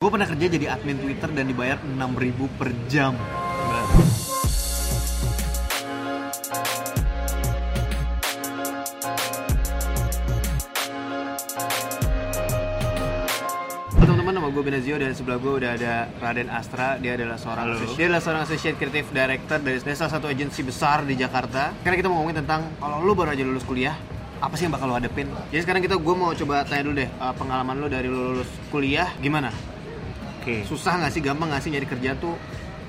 Gue pernah kerja jadi admin Twitter dan dibayar 6000 per jam. Teman-teman, nama gue Benazio dan sebelah gue udah ada Raden Astra. Dia adalah seorang Halo. associate, dia adalah seorang associate creative director dari salah satu agensi besar di Jakarta. Sekarang kita mau ngomongin tentang kalau lu baru aja lulus kuliah, apa sih yang bakal lo hadepin? Jadi sekarang kita gue mau coba tanya dulu deh uh, pengalaman lu dari lu lulus kuliah gimana? Oke, susah nggak sih gampang nggak sih nyari kerja tuh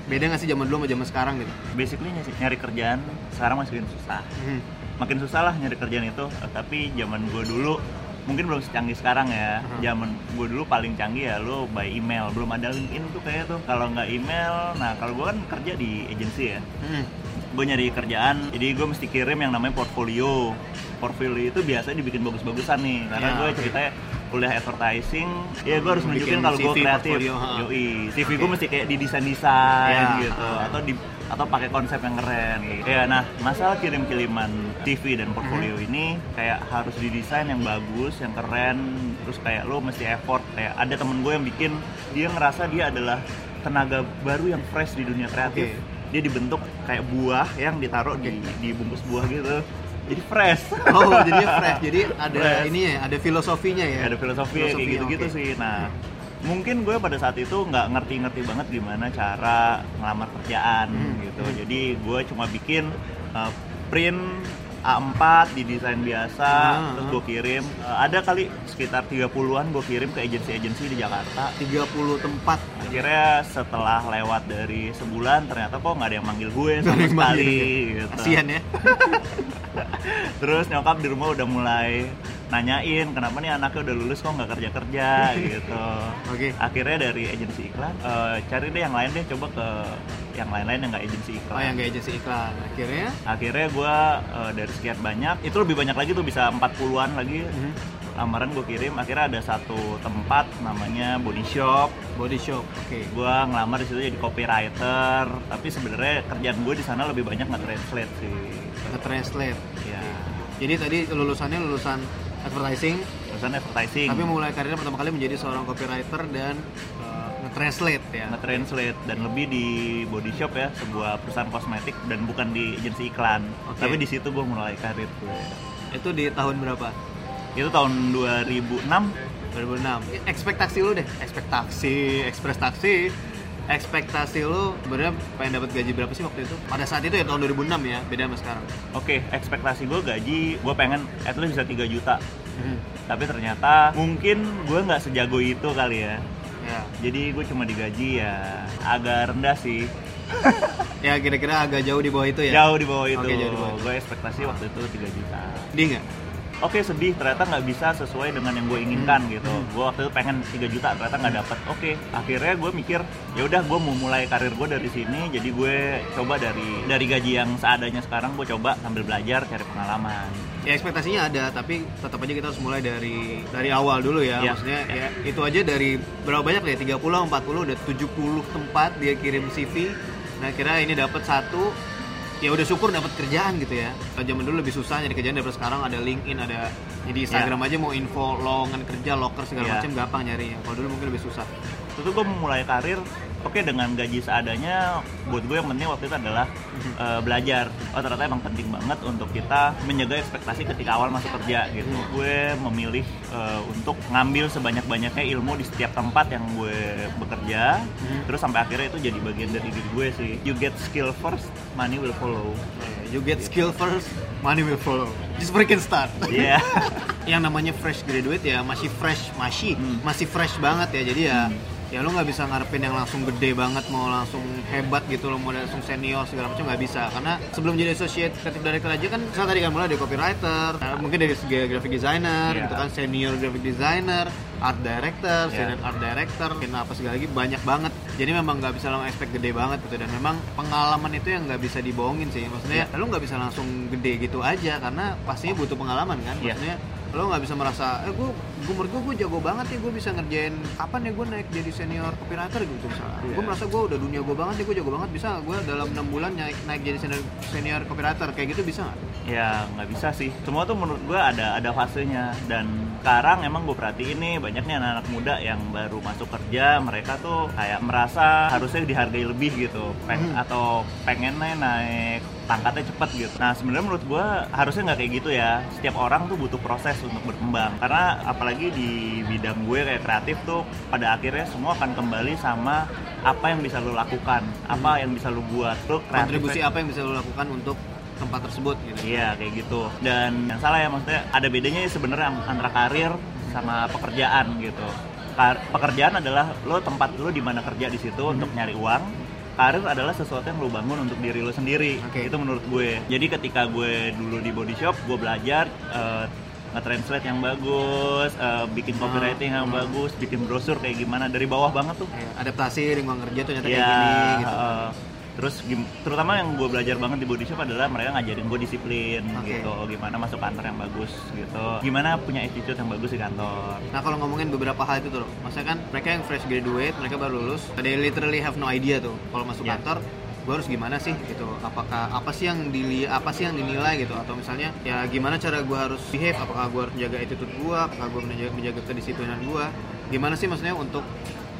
beda nggak sih zaman dulu sama zaman sekarang gitu basically nyari, nyari kerjaan sekarang masih makin susah. Hmm. Makin susah lah nyari kerjaan itu, tapi zaman gue dulu mungkin belum secanggih sekarang ya. Hmm. Zaman gue dulu paling canggih ya lo by email, belum ada LinkedIn tuh kayak tuh. Kalau nggak email, nah kalau gue kan kerja di agensi ya. Hmm. Gue nyari kerjaan, jadi gue mesti kirim yang namanya portfolio. Portfolio itu biasanya dibikin bagus-bagusan nih, karena Ya, gue oke. ceritanya kuliah advertising, ya gue harus Bikin nunjukin kalau gue kreatif. portfolio. Yoi, CV gue mesti kayak didesain-desain Ya, gitu, ha. atau di atau pakai konsep yang keren gitu. Ya, nah masalah kirim-kiriman CV dan portfolio Hmm. ini kayak harus didesain yang bagus, yang keren, terus kayak lo mesti effort. Kayak ada temen gue yang bikin, dia ngerasa dia adalah tenaga baru yang fresh di dunia kreatif. Oke. Dia dibentuk kayak buah yang ditaruh di di bungkus buah gitu. Jadi fresh. oh jadinya fresh jadi ada Fresh. ini ya ada filosofinya ya ada filosofi, kayak Filosofi, gitu-gitu oke. sih. Nah, mungkin gue pada saat itu nggak ngerti-ngerti banget gimana cara ngelamar kerjaan Hmm, gitu. hmm. Jadi gue cuma bikin uh, print A4 di desain biasa, Ah, terus gue kirim. Uh, ada kali sekitar 30-an gue kirim ke agensi-agensi di Jakarta. 30 tempat Akhirnya setelah lewat dari sebulan ternyata kok nggak ada yang manggil gue sama yang sekali gitu. kasihan ya Terus nyokap di rumah udah mulai nanyain kenapa nih anaknya udah lulus kok nggak kerja kerja gitu. Oke. Akhirnya dari agensi iklan eh, cari deh yang lain deh coba ke yang lain-lain yang nggak agensi iklan. oh yang gak agensi iklan akhirnya Akhirnya gue dari sekian banyak itu lebih banyak lagi tuh bisa 40-an lagi hmm, lamaran gue kirim. Akhirnya ada satu tempat namanya Body Shop. body shop oke Gue ngelamar di situ jadi copywriter. Tapi sebenarnya kerjaan gue di sana lebih banyak nge-translate sih. nge-translate Ya, jadi tadi lulusannya lulusan advertising perusahaan advertising. tapi mulai karirnya pertama kali menjadi seorang copywriter dan uh, nge-translate ya. Nge-translate dan lebih di body shop ya sebuah perusahaan kosmetik dan bukan di agensi iklan. Oke. tapi di situ gue mulai karir gue. Itu di tahun berapa? Itu tahun 2006 2006 ekspektasi lu deh. Ekspektasi ekspektasi ekspektasi lu sebenarnya pengen dapat gaji berapa sih waktu itu? Pada saat itu ya tahun 2006 ya beda sama sekarang. Oke ekspektasi gue gaji gue pengen at least bisa 3 juta. Hmm, tapi ternyata mungkin gue nggak sejago itu kali ya ya jadi gue cuma digaji ya agak rendah sih. Ya kira-kira agak jauh di bawah itu ya? Jauh di bawah itu. Oke, jauh di bawah. Gue ekspektasi waktu itu 3 juta. Di nggak? Oke sedih. Ternyata nggak bisa sesuai dengan yang gue inginkan Hmm. gitu. Hmm. gue waktu itu pengen 3 juta ternyata nggak dapet. Oke akhirnya gue mikir ya udah gue mau mulai karir gue dari sini. Jadi gue coba dari dari gaji yang seadanya sekarang gue coba sambil belajar cari pengalaman ya ekspektasinya ada tapi tetap aja kita harus mulai dari dari awal dulu ya. Iya. maksudnya ya itu aja dari berapa banyak ya? 30 40 udah 70 tempat dia kirim CV nah kira ini dapat satu ya udah syukur dapat kerjaan gitu ya. Kalau zaman dulu lebih susah nyari kerjaan daripada sekarang ada LinkedIn ada jadi Instagram aja mau info lowongan kerja loker segala Iya. macam gampang nyarinya kalau dulu mungkin lebih susah. Itu gue mulai karir oke dengan gaji seadanya buat gue yang penting waktu itu adalah eh, belajar. Oh ternyata emang penting banget untuk kita menjaga ekspektasi ketika awal masuk kerja gitu. Gue memilih eh, untuk ngambil sebanyak-banyaknya ilmu di setiap tempat yang gue bekerja. Hmm. terus sampai akhirnya itu jadi bagian dari diri gue sih. You get skill first money will follow. You get skill first money will follow. Just freaking start. Iya. Yang namanya fresh graduate ya masih fresh masih Hmm. masih fresh banget ya. Jadi ya Hmm. Ya lo nggak bisa ngarepin yang langsung gede banget mau langsung hebat gitu lo mau langsung senior segala macam nggak bisa karena sebelum jadi associate creative director aja kan saya tadi kan mulai dari copywriter nah, mungkin dari segi graphic designer Iya. gitu kan senior graphic designer art director Iya. senior art director dan apa segala lagi banyak banget jadi memang nggak bisa lo expect gede banget gitu dan memang pengalaman itu yang nggak bisa dibohongin sih maksudnya Iya. lo nggak bisa langsung gede gitu aja karena pastinya butuh pengalaman kan Iya. maksudnya lo nggak bisa merasa eh gue gue menurut gue gue jago banget ya gue bisa ngerjain kapan ya gue naik jadi senior copywriter gitu misalnya. Iya. gue merasa gue udah dunia gue banget ya gue jago banget bisa gue dalam enam bulan naik naik jadi senior senior copywriter? Kayak gitu bisa nggak? Ya nggak bisa sih. Semua tuh menurut gue ada ada fasenya dan sekarang emang gue perhatiin nih banyak nih anak-anak muda yang baru masuk kerja mereka tuh kayak merasa harusnya dihargai lebih gitu. Peng- Hmm. atau pengennya naik pangkatnya cepet gitu. Nah sebenarnya menurut gue harusnya nggak kayak gitu ya. Setiap orang tuh butuh proses untuk berkembang. Karena apalagi di bidang gue kayak kreatif tuh pada akhirnya semua akan kembali sama apa yang bisa lo lakukan apa yang bisa lo buat. Lo kontribusi apa yang bisa lo lakukan untuk tempat tersebut gitu Iya kayak gitu. Dan yang salah ya maksudnya ada bedanya ya sebenarnya antara karir sama pekerjaan gitu. Kar- pekerjaan adalah lo tempat lo di mana kerja di situ untuk nyari uang. Karir adalah sesuatu yang lo bangun untuk diri lo sendiri. Oke. Itu menurut gue. Jadi ketika gue dulu di body shop, gue belajar eh, nge-translate yang bagus, eh, bikin copywriting yang Hmm. bagus, bikin brosur kayak gimana dari bawah banget tuh. Kayak adaptasi lingkungan kerja tuh ternyata Iya, kayak gini gitu heeh. Terus terutama yang gue belajar banget di body shop adalah mereka ngajarin gue disiplin Oke. gitu. Gimana masuk kantor yang bagus gitu. Gimana punya attitude yang bagus di kantor. Nah kalau ngomongin beberapa hal itu tuh, maksudnya kan mereka yang fresh graduate, mereka baru lulus, they literally have no idea tuh kalau masuk Ya. kantor gue harus gimana sih gitu. Apakah apa sih yang dili apa sih yang dinilai gitu. Atau misalnya ya gimana cara gue harus behave? Apakah gue harus menjaga attitude gue apakah gue menjaga, menjaga kedisiplinan gue gimana sih maksudnya untuk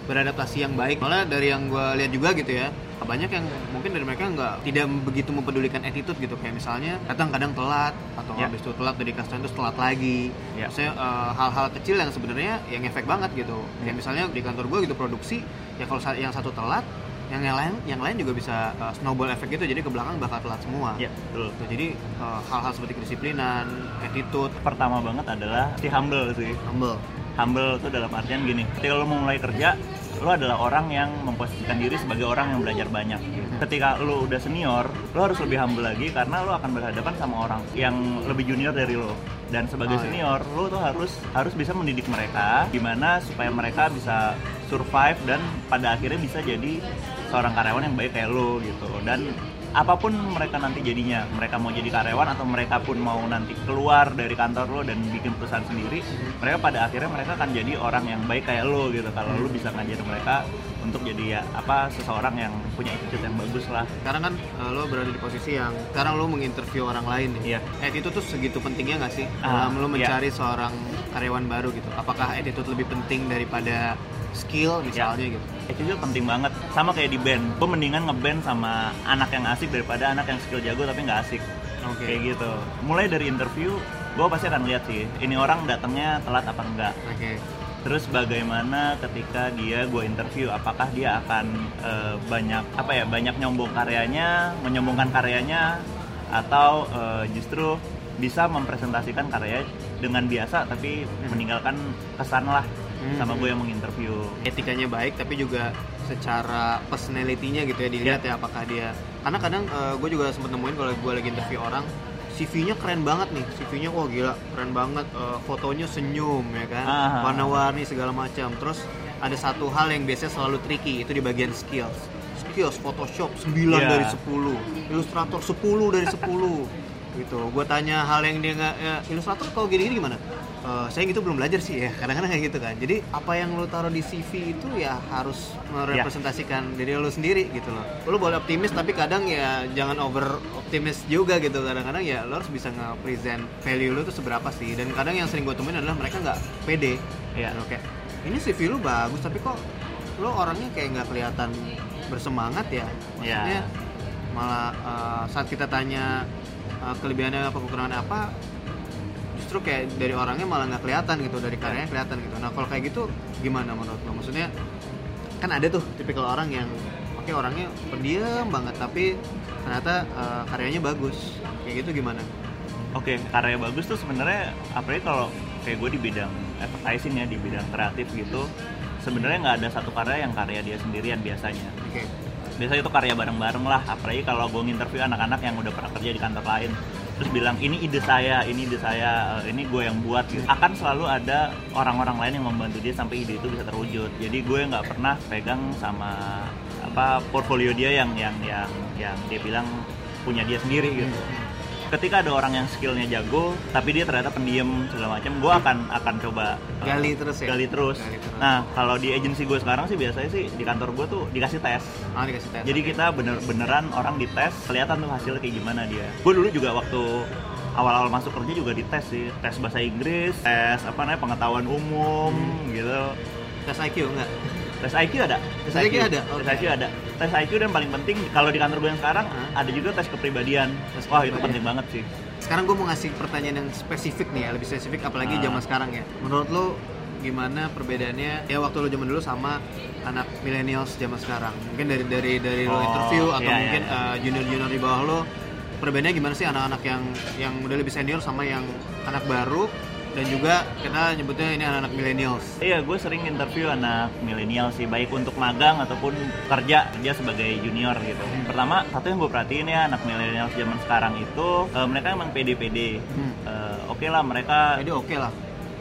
beradaptasi yang baik? Malah dari yang gue lihat juga gitu ya banyak yang mungkin dari mereka nggak tidak begitu mempedulikan attitude gitu. Kayak misalnya datang kadang telat atau Ya. habis itu telat dari customer terus telat lagi. Ya. maksudnya eh, hal-hal kecil yang sebenarnya yang efek banget gitu. Kayak misalnya di kantor gue gitu produksi ya kalau yang satu telat yang yang lain yang lain juga bisa eh, snowball efek gitu. Jadi ke belakang bakal telat semua. Ya betul. Tuh, jadi eh, hal-hal seperti kedisiplinan attitude. Pertama banget adalah si humble sih. Humble. Humble itu dalam artian gini ketika lo mau mulai kerja lo adalah orang yang memposisikan diri sebagai orang yang belajar banyak. Ketika lo udah senior lo harus lebih humble lagi karena lo akan berhadapan sama orang yang lebih junior dari lo. Dan sebagai Oh, iya. senior lo tuh harus harus bisa mendidik mereka gimana supaya mereka bisa survive dan pada akhirnya bisa jadi seorang karyawan yang baik kayak lo gitu. Dan apa pun mereka nanti jadinya mereka mau jadi karyawan atau mereka pun mau nanti keluar dari kantor lo dan bikin perusahaan sendiri mereka pada akhirnya mereka akan jadi orang yang baik kayak lo gitu. Kalau lo bisa ngajarin mereka untuk jadi ya apa seseorang yang punya attitude yang bagus lah. Sekarang kan eh, lo berada di posisi yang sekarang lo menginterview orang lain nih. Iya. attitude tuh segitu pentingnya nggak sih? Dalam lo iya. mencari seorang karyawan baru gitu. Apakah attitude lebih penting daripada skill misalnya gitu. Attitude penting banget. Sama kayak di band. Gue mendingan ngeband sama anak yang asik daripada anak yang skill jago tapi nggak asik. Oke. Kayak gitu. Mulai dari interview gue pasti akan lihat sih ini orang datangnya telat apa enggak. Oke. Terus bagaimana ketika dia gue interview, apakah dia akan eh, banyak apa ya banyak nyombong karyanya, menyombongkan karyanya, atau eh, justru bisa mempresentasikan karya dengan biasa tapi meninggalkan kesan lah Hmm. sama gue yang menginterview. etikanya baik tapi juga secara personality-nya gitu ya dilihat ya. apakah dia. Karena kadang gue juga sempat nemuin kalau gue lagi interview orang CV-nya keren banget nih. CV-nya wah gila keren banget. Eh, fotonya senyum ya kan? Ah. warna-warni segala macam. Terus ada satu hal yang biasanya selalu tricky itu di bagian skills. Skills Photoshop 9 Iya. dari 10 Illustrator 10 dari 10 gitu. Gue tanya hal yang dia nggak ya, Illustrator kalau gini-gini gimana Eh, saya gitu belum belajar sih ya kadang-kadang kayak gitu kan. Jadi apa yang lo taruh di CV itu ya harus merepresentasikan diri lo sendiri gitu loh. Lo boleh optimis tapi kadang ya jangan over optimis juga gitu. Kadang-kadang ya lo harus bisa nge-present value lo tuh seberapa sih. Dan kadang yang sering gue temuin adalah mereka nggak pede. Iya. Gitu, kayak ini CV lo bagus tapi kok lo orangnya kayak nggak kelihatan bersemangat ya? Maksudnya malah eh, saat kita tanya eh, kelebihannya apa kekurangannya apa justru kayak dari orangnya malah nggak kelihatan gitu dari karyanya kelihatan gitu. Nah kalau kayak gitu gimana menurut lo? Maksudnya kan ada tuh tipikal orang yang oke orangnya pendiam banget tapi ternyata eh, karyanya bagus. Kayak gitu gimana? Oke, karya bagus tuh sebenarnya apalagi kalau kayak gue di bidang advertising ya, di bidang kreatif gitu, sebenarnya nggak ada satu karya yang karya dia sendirian biasanya. oke. Biasanya itu karya bareng-bareng lah apalagi kalau gue nginterview anak-anak yang udah pernah kerja di kantor lain terus bilang ini ide saya ini ide saya eh, ini gue yang buat. Gitu. akan selalu ada orang-orang lain yang membantu dia sampai ide itu bisa terwujud. Jadi gue nggak pernah pegang sama apa portfolio dia yang yang yang yang dia bilang punya dia sendiri gitu ketika ada orang yang skillnya jago tapi dia ternyata pendiam segala macam gue akan akan coba eh, Gali terus ya? gali terus. Gali terus. nah kalau di agensi gue sekarang sih biasanya sih di kantor gue tuh dikasih tes. Ah dikasih tes jadi kita bener-beneran orang dites kelihatan tuh hasilnya kayak gimana dia. Gue dulu juga waktu awal-awal masuk kerja juga dites sih. Tes bahasa Inggris tes apa namanya pengetahuan umum gitu. Tes IQ enggak tes IQ ada? Tes IQ ada? tes IQ ada. Tes IQ dan paling penting kalau di kantor gue yang sekarang Hah? ada juga tes kepribadian. Tes wah itu penting banget sih. Sekarang gue mau ngasih pertanyaan yang spesifik nih ya lebih spesifik apalagi Ah. zaman sekarang ya. Menurut lo gimana perbedaannya ya waktu lo zaman dulu sama anak millennials zaman sekarang? Mungkin dari dari dari lo Oh, interview atau iya, mungkin iya, iya. junior junior di bawah lo perbedaannya gimana sih anak-anak yang yang udah lebih senior sama yang anak baru dan juga kita nyebutnya ini anak-anak millennials Iya, gue sering interview anak milenial sih, baik untuk magang ataupun kerja kerja sebagai junior gitu. Hmm. Pertama, satu yang gue perhatiin ya anak milenial zaman sekarang itu eh, mereka emang pede-pede. Hmm. Eh, Oke lah mereka jadi oke lah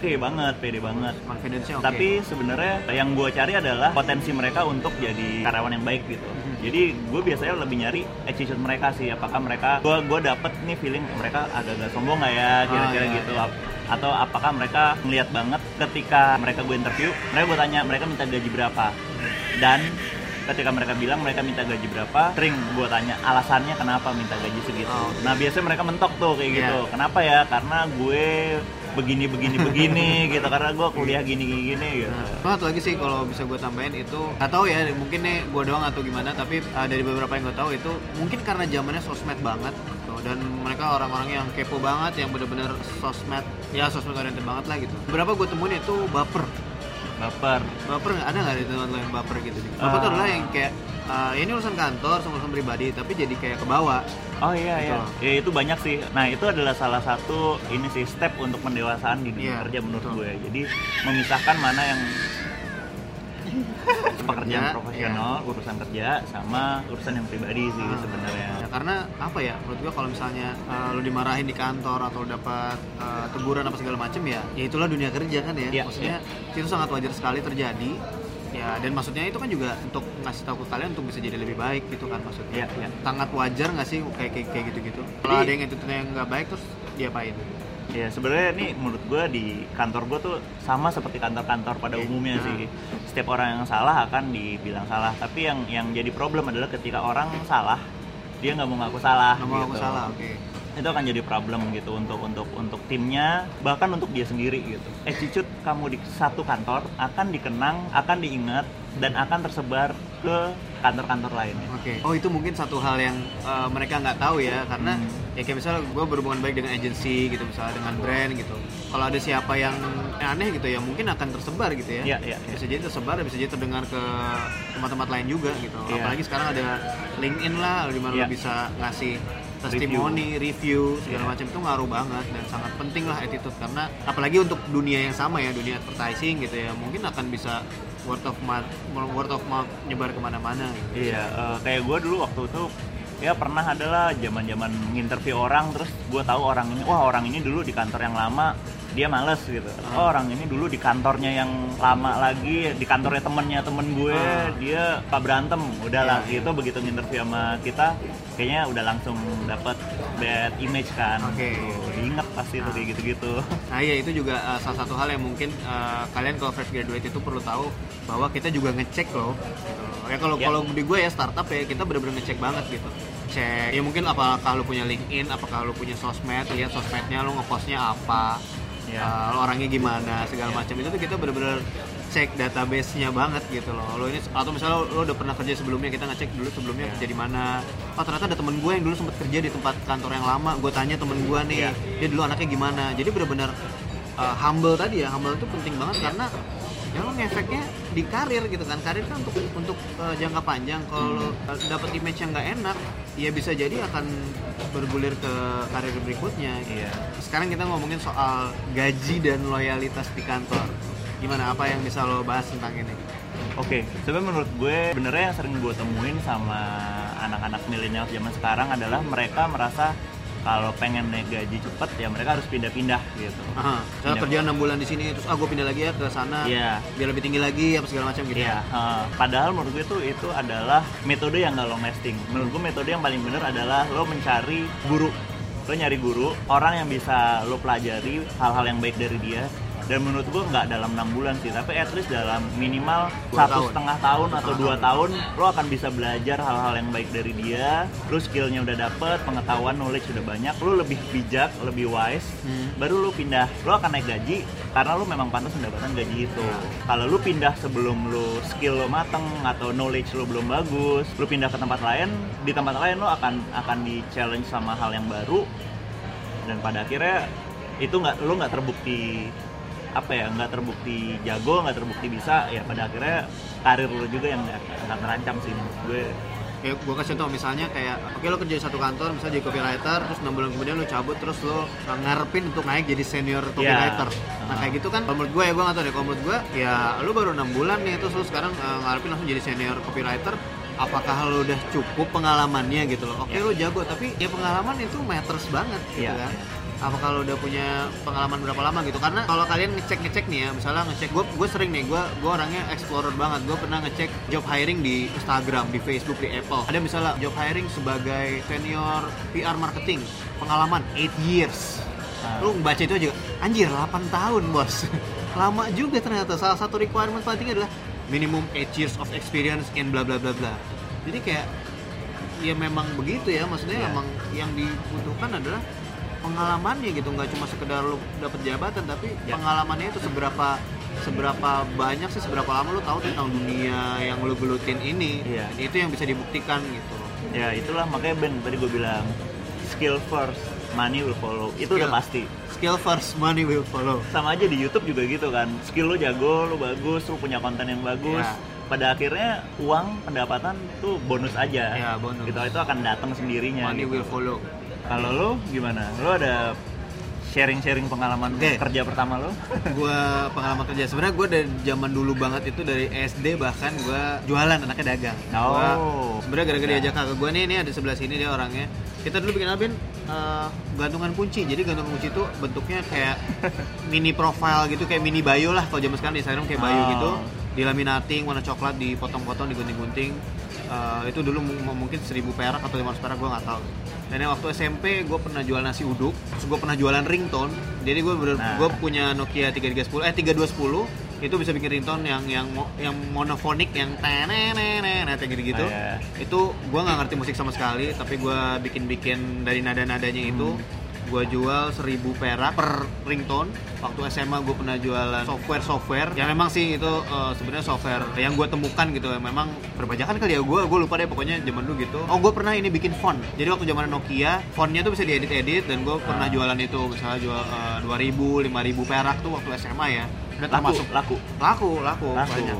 oke banget, pede banget. confidence-nya oke Tapi sebenarnya yang gue cari adalah potensi mereka untuk jadi karyawan yang baik gitu. Hmm. Jadi gue biasanya lebih nyari attitude mereka sih. Apakah mereka, gue gue dapet nih feeling mereka agak-agak sombong nggak ya, kira-kira iya, gitu. iya. Atau apakah mereka ngeliat banget ketika mereka gue interview, mereka gue tanya mereka minta gaji berapa. Dan ketika mereka bilang mereka minta gaji berapa, sering gue tanya alasannya kenapa minta gaji segitu. Oh. Nah biasanya mereka mentok tuh kayak Iya. gitu. Kenapa ya? Karena gue begini begini begini gitu karena gue kuliah gini gini gini gitu. Nah, satu lagi sih kalau bisa gue tambahin itu nggak tahu ya mungkin nih gue doang atau gimana tapi uh, dari beberapa yang gue tahu itu mungkin karena zamannya sosmed banget dan mereka orang-orang yang kepo banget yang bener-bener sosmed ya sosmed oriented banget lah gitu. Beberapa gue temuin itu baper baper baper nggak ada nggak di tempat lo yang baper gitu baper tuh Ah. adalah yang kayak uh, ini urusan kantor sama urusan pribadi tapi jadi kayak ke bawah oh iya iya Betul. ya itu banyak sih nah itu adalah salah satu ini sih step untuk pendewasaan di dunia Iya, kerja menurut betul. gue jadi memisahkan mana yang pekerjaan Kerja, profesional urusan kerja sama urusan yang pribadi sih Ah. sebenarnya. Ya, karena apa ya menurut gua kalau misalnya uh, lu dimarahin di kantor atau dapat uh, teguran apa segala macem ya ya itulah dunia kerja kan ya. Iya, maksudnya itu sangat wajar sekali terjadi. Ya dan maksudnya itu kan juga untuk ngasih tahu ke kalian untuk bisa jadi lebih baik gitu kan maksudnya. Iya, iya. sangat wajar nggak sih kayak kayak, kayak gitu gitu kalau ada yang attitude yang nggak baik terus diapain Ya sebenarnya ini menurut gue di kantor gue tuh sama seperti kantor-kantor pada Oke. umumnya Nah. sih. Setiap orang yang salah akan dibilang salah. Tapi yang yang jadi problem adalah ketika orang salah dia nggak mau ngaku salah. nggak mau gitu. salah oke Itu akan jadi problem gitu untuk untuk untuk timnya bahkan untuk dia sendiri gitu. Attitude kamu di satu kantor akan dikenang, akan diingat dan akan tersebar ke kantor-kantor lainnya. Oke. Oh itu mungkin satu hal yang uh, mereka nggak tahu ya karena Hmm. ya kayak misalnya gue berhubungan baik dengan agency gitu misalnya dengan brand gitu. Kalau ada siapa yang aneh gitu ya mungkin akan tersebar gitu ya. Iya, iya, iya. Bisa jadi tersebar, bisa jadi terdengar ke tempat-tempat lain juga gitu. Iya. Apalagi sekarang ada LinkedIn lah, di mana Iya. lo bisa ngasih testimoni, review, segala Iya. macam itu ngaruh banget dan sangat penting lah attitude karena apalagi untuk dunia yang sama ya dunia advertising gitu ya mungkin akan bisa word of mouth word of mouth nyebar ke mana-mana gitu. Iya, eh, kayak gue dulu waktu itu ya pernah adalah zaman zaman nginterview orang terus gue tahu orang ini wah orang ini dulu di kantor yang lama dia males gitu oh orang ini dulu di kantornya yang lama lagi di kantornya temennya temen gue Ah. dia pak berantem udahlah Iya, gitu begitu nginterview sama kita kayaknya udah langsung dapat bad image kan Oke. Tuh, diinget pasti tuh Ah. kayak gitu-gitu Nah iya itu juga uh, salah satu hal yang mungkin uh, kalian kalau fresh graduate itu perlu tahu bahwa kita juga ngecek loh. Gitu. Ya kalau Ya. kalau di gue ya startup ya kita benar-benar ngecek banget gitu. Cek ya mungkin apakah lu punya LinkedIn, apakah lu punya sosmed, lihat sosmednya lu ngepostnya apa, Ya. uh, lu orangnya gimana segala Ya. macam itu tuh kita benar-benar cek database-nya banget gitu loh. Lo ini atau misalnya lo, lo udah pernah kerja sebelumnya kita ngecek dulu sebelumnya Ya. kerja di mana. Oh ternyata ada temen gue yang dulu sempat kerja di tempat kantor yang lama. Gue tanya temen gue nih, Ya. dia dulu anaknya gimana. Jadi benar-benar uh, humble tadi ya humble itu penting banget karena ya lo ngefeknya di karir gitu kan. Karir kan untuk untuk uh, jangka panjang. Kalau lo uh, dapat image yang nggak enak ya bisa jadi akan bergulir ke karir berikutnya. Gitu. Iya. sekarang kita ngomongin soal gaji dan loyalitas di kantor. Gimana? Apa yang bisa lo bahas tentang ini? Oke, sebenarnya menurut gue benernya yang sering gue temuin sama anak-anak milenial zaman sekarang adalah mereka merasa kalau pengen naik gaji cepet ya mereka harus pindah-pindah gitu. Aha, saya Pindah. kerja enam bulan di sini terus ah gue pindah lagi ya ke sana Iya. biar lebih tinggi lagi apa segala macam gitu Iya, eh, padahal menurut gue itu itu adalah metode yang nggak long lasting. Menurut gue metode yang paling bener adalah lo mencari guru, lo nyari guru orang yang bisa lo pelajari hal-hal yang baik dari dia dan menurut gue nggak dalam enam bulan sih tapi at least dalam minimal satu setengah tahun atau dua tahun. lo akan bisa belajar hal-hal yang baik dari dia lu skillnya udah dapet pengetahuan knowledge udah banyak lu lebih bijak lebih wise Hmm. baru lu pindah lu akan naik gaji karena lu memang pantas mendapatkan gaji itu Ya. kalau lu pindah sebelum lu skill lo mateng atau knowledge lu belum bagus lu pindah ke tempat lain di tempat lain lu akan akan di challenge sama hal yang baru dan pada akhirnya itu nggak lu nggak terbukti apa ya nggak terbukti jago nggak terbukti bisa ya pada akhirnya karir lu juga yang akan terancam sih gue kayak gue kasih tau misalnya kayak oke lo kerja di satu kantor misalnya jadi copywriter terus enam bulan kemudian lo cabut terus lo ngarepin untuk naik jadi senior copywriter nah Ah. kayak gitu kan kalau menurut gue ya gue nggak tahu deh kalau menurut gue ya lo baru enam bulan nih terus lo sekarang uh, ngarepin langsung jadi senior copywriter apakah lo udah cukup pengalamannya gitu loh oke Ya. lo jago tapi ya pengalaman itu matters banget gitu Iya. kan apa kalau udah punya pengalaman berapa lama gitu? Karena kalau kalian ngecek ngecek nih ya misalnya ngecek gue gue sering nih gue gue orangnya explorer banget. Gue pernah ngecek job hiring di Instagram di Facebook di Apple. Ada misalnya job hiring sebagai senior PR marketing pengalaman 8 years. Ah. lu baca itu aja anjir 8 tahun bos. Lama juga ternyata. Salah satu requirement penting adalah minimum 8 years of experience in bla bla bla bla. Jadi kayak ya memang begitu ya. Maksudnya Iya. emang yang dibutuhkan adalah pengalamannya gitu nggak cuma sekedar lu dapet jabatan tapi Ya. pengalamannya itu seberapa seberapa banyak sih seberapa lama lu tahu tentang dunia yang lu gelutin ini. Dan itu yang bisa dibuktikan gitu ya itulah makanya Ben tadi gue bilang skill first money will follow itu udah pasti skill first money will follow sama aja di YouTube juga gitu kan skill lo jago lo bagus lo punya konten yang bagus Ya. pada akhirnya uang pendapatan tuh bonus aja Ya, bonus. gitu itu akan datang sendirinya money gitu. will follow kalau lo gimana? Lo ada sharing-sharing pengalaman Oke. kerja pertama lo gue pengalaman kerja. Sebenarnya gue dari zaman dulu banget itu dari SD bahkan gue jualan anaknya dagang. Oh. Gua sebenarnya gara-gara Ya. diajak kakak gue nih ini ada sebelah sini dia orangnya. Kita dulu bikin albin eh, gantungan kunci. Jadi gantungan kunci itu bentuknya kayak mini profile gitu kayak mini bio lah. Kalau zaman sekarang di Instagram kayak bio Oh. gitu. Dilaminating warna coklat dipotong-potong digunting-gunting Eh, itu dulu mu- mungkin 1000 perak atau 500 perak gue nggak tahu. Dan yang waktu SMP gue pernah jual nasi uduk terus gue pernah jualan ringtone. Jadi gue bener Nah. gue punya Nokia 3310 eh 3210 itu bisa bikin ringtone yang yang yang monofonik yang tenenenet kayak gitu-gitu. Ah, ya. itu gue nggak ngerti musik sama sekali tapi gue bikin-bikin dari nada-nadanya itu gue jual 1000 perak per ringtone. Waktu SMA gue pernah jualan software software yang memang sih itu eh, sebenarnya software yang gue temukan gitu. Memang perpajakan kali ya. Gue gue lupa deh pokoknya zaman dulu gitu. Oh gue pernah ini bikin font. Jadi waktu zaman Nokia fontnya tuh bisa diedit-edit dan gue pernah Ah. jualan itu. Misalnya jual eh, 2000 5000 perak tuh waktu SMA ya. Udah laku termasuk. laku. Laku laku, Laku. banyak.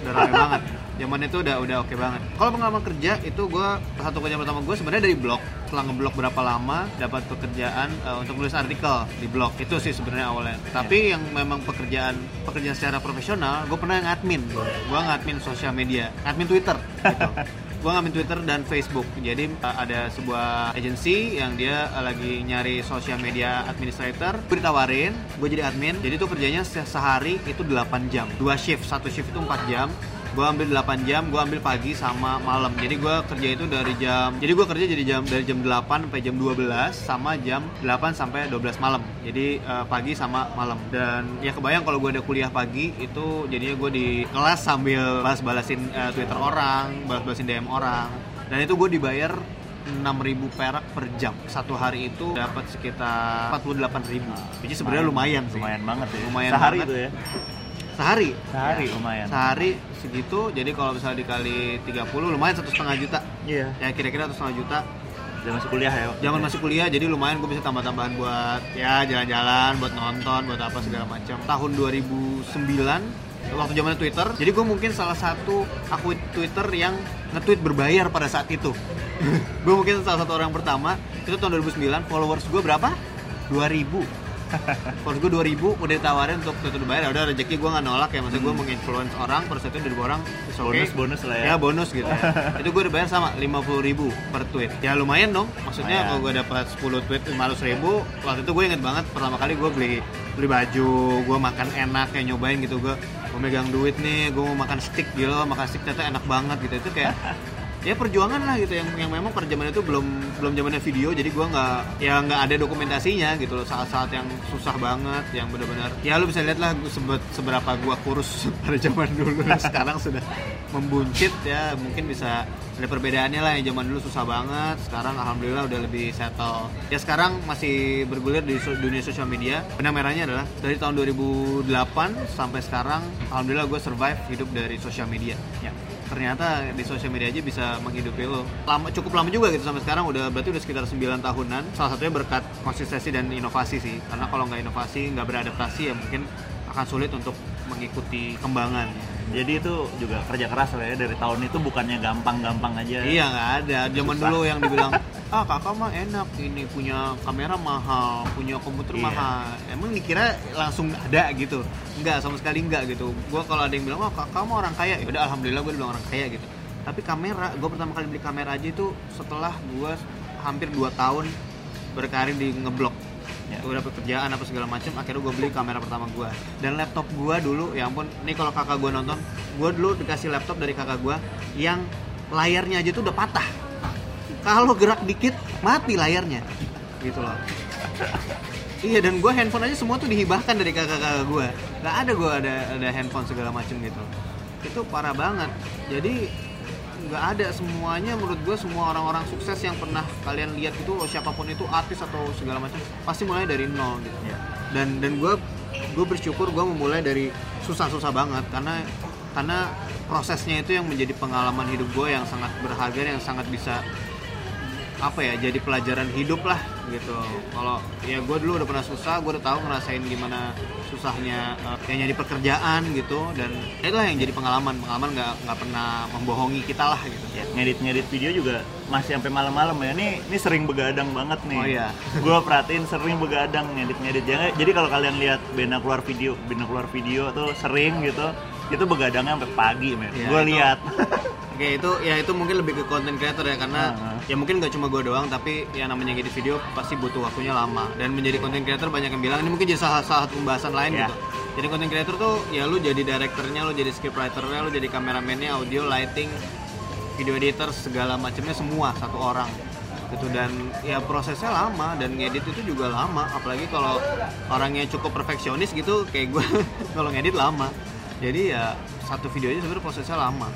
Udah rame banget zaman itu udah udah oke banget. Kalau pengalaman kerja itu gue satu kerja pertama gue sebenarnya dari blog. Setelah ngeblog berapa lama dapat pekerjaan eh, untuk nulis artikel di blog. Itu sih sebenarnya awalnya. Tapi yang memang pekerjaan pekerjaan secara profesional gue pernah ngadmin gue ngadmin sosial media ngadmin twitter gitu. Gue ngadmin twitter dan facebook. Jadi eh, ada sebuah agensi yang dia eh, lagi nyari sosial media administrator. Gue ditawarin gue jadi admin. Jadi tuh kerjanya se- sehari itu 8 jam. Dua shift. Satu shift itu 4 jam gue ambil 8 jam gue ambil pagi sama malam. Jadi gue kerja itu dari jam jadi gue kerja jadi jam dari jam 8 sampai jam 12 sama jam 8 sampai 12 malam. Jadi eh, pagi sama malam. Dan ya kebayang kalau gue ada kuliah pagi itu jadinya gue di kelas sambil balas-balasin eh, twitter orang balas-balasin dm orang. Dan itu gue dibayar 6.000 perak per jam. Satu hari itu dapat sekitar 48.000 which is sebenarnya lumayan sih. Lumayan banget ya. Lumayan sehari banget. itu ya sehari. Sehari Ya. lumayan. Sehari segitu jadi kalau misalnya dikali 30 lumayan satu setengah juta. Iya. Ya kira-kira satu setengah juta. Udah masuk kuliah ya zaman itu ya? masih kuliah jadi lumayan gue bisa tambah-tambahan buat ya jalan-jalan buat nonton buat apa segala macam. Tahun 2009 waktu zaman Twitter jadi gue mungkin salah satu akun Twitter yang nge-tweet berbayar pada saat itu. Gue mungkin salah satu orang pertama itu tahun 2009 followers gue berapa? 2000 Followers gue 2000 udah ditawarin untuk berbayar ya udah rezeki gue nggak nolak ya maksudnya gue menginfluence orang saat itu dari orang okay. bonus bonus lah ya Ya bonus gitu. itu gue dibayar sama 50.000 ribu per tweet. Ya lumayan dong. Maksudnya Lumayan. kalau gue dapat 10 tweet 500 ribu, waktu itu gue inget banget pertama kali gue beli beli baju, gue makan enak kayak nyobain gitu gue gue megang duit nih, gue mau makan steak gitu, makan steak ternyata enak banget gitu itu kayak ya perjuangan lah gitu. Yang yang memang pada zaman itu belum belum zamannya video. Jadi gua nggak ya nggak ada dokumentasinya gitu loh. Saat-saat yang susah banget yang benar-benar ya lu bisa lihat lah sebet, seberapa gua kurus pada zaman dulu. Sekarang sudah membuncit ya. Mungkin bisa ada perbedaannya lah. Yang zaman dulu susah banget sekarang alhamdulillah udah lebih settle. Ya sekarang masih bergulir di dunia sosial media. Benang merahnya adalah dari tahun 2008 sampai sekarang alhamdulillah gue survive hidup dari sosial media. Ya. Ternyata di sosial media aja bisa menghidupi lo. Lama cukup lama juga gitu sampai sekarang udah berarti udah sekitar 9 tahunan. Salah satunya berkat konsistensi dan inovasi sih. Karena kalau nggak inovasi nggak beradaptasi ya mungkin akan sulit untuk mengikuti kembangan Jadi itu juga kerja keras lah ya dari tahun itu bukannya gampang-gampang aja. iya nggak ada. Zaman Susah. dulu yang dibilang ah kakak mah enak ini punya kamera mahal punya komputer Iya. mahal. Emang dikira langsung ada gitu. Nggak sama sekali nggak gitu. Gua kalau ada yang bilang wah kakak mah orang kaya. Ya udah alhamdulillah gue dibilang orang kaya gitu. Tapi kamera gue pertama kali beli kamera aja itu setelah gue hampir 2 tahun berkarir di ngeblok Ya. gue dapet kerjaan apa segala macam akhirnya gue beli kamera pertama gue dan laptop gue dulu ya ampun ini kalau kakak gue nonton gue dulu dikasih laptop dari kakak gue yang layarnya aja tuh udah patah. Kalau gerak dikit mati layarnya. Gitu loh. Iya dan gue handphone aja semua tuh dihibahkan dari kakak-kakak gue nggak ada gue ada ada handphone segala macam gitu. Itu parah banget. Jadi nggak ada semuanya menurut gue semua orang-orang sukses yang pernah kalian lihat itu siapa pun itu artis atau segala macam pasti mulai dari nol gitu Ya. dan dan gue gue bersyukur gue memulai dari susah-susah banget karena karena prosesnya itu yang menjadi pengalaman hidup gue yang sangat berharga yang sangat bisa apa ya jadi pelajaran hidup lah gitu kalau ya gue dulu udah pernah susah gue udah tahu ngerasain gimana susahnya uh, yang nyari pekerjaan gitu dan itulah yang jadi pengalaman pengalaman nggak nggak pernah membohongi kita lah gitu Ya, ngedit-ngedit video juga masih sampai malam-malam ya. Ini ini sering begadang banget nih. Oh, iya. Gua perhatiin sering begadang ngedit-ngedit. Jadi, jadi kalau kalian lihat Bena keluar video, Bena keluar video tuh sering gitu. Itu begadangnya sampai pagi, men. Gua itu- lihat. Oke itu ya itu mungkin lebih ke content creator ya karena Uh-huh. ya mungkin nggak cuma gue doang tapi yang namanya ngedit video pasti butuh waktunya lama dan menjadi content creator banyak yang bilang ini mungkin jadi salah, satu pembahasan lain Ya. gitu. Jadi content creator tuh ya lu jadi directornya, lu jadi scriptwriternya, lu jadi kameramennya, audio, lighting, video editor segala macamnya semua satu orang gitu dan ya prosesnya lama dan ngedit itu juga lama apalagi kalau orangnya cukup perfeksionis gitu kayak gue kalau ngedit lama jadi ya satu video aja sebenarnya prosesnya lama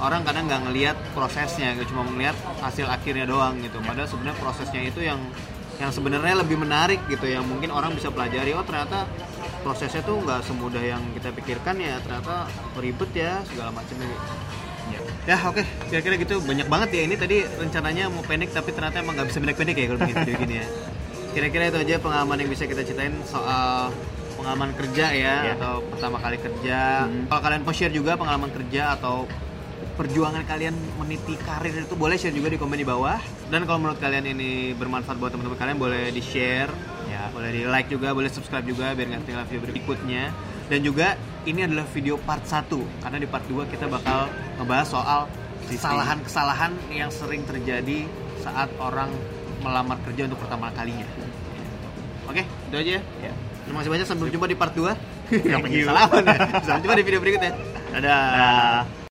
orang kadang nggak ngelihat prosesnya nggak cuma ngelihat hasil akhirnya doang gitu padahal sebenarnya prosesnya itu yang yang sebenarnya lebih menarik gitu yang mungkin orang bisa pelajari oh ternyata prosesnya tuh nggak semudah yang kita pikirkan ya ternyata ribet ya segala macamnya gitu. Ya. Ya oke, kira-kira gitu banyak banget ya ini tadi rencananya mau pendek tapi ternyata emang nggak bisa pendek-pendek ya kalau video gini ya. Kira-kira itu aja pengalaman yang bisa kita ceritain soal pengalaman kerja ya Ya. atau pertama kali kerja. Hmm. Kalau kalian mau share juga pengalaman kerja atau perjuangan kalian meniti karir itu boleh share juga di komen di bawah. Dan kalau menurut kalian ini bermanfaat buat teman-teman kalian boleh di share, ya boleh di like juga, boleh subscribe juga biar nggak ketinggalan video berikutnya. Dan juga ini adalah video part 1 karena di part 2 kita bakal ngebahas soal kesalahan-kesalahan yang sering terjadi saat orang melamar kerja untuk pertama kalinya. Oke, itu aja ya. Ya. Terima kasih banyak sampai jumpa di part 2. Thank you. Salaman ya. Sampai jumpa di video berikutnya. Dadah. Nah,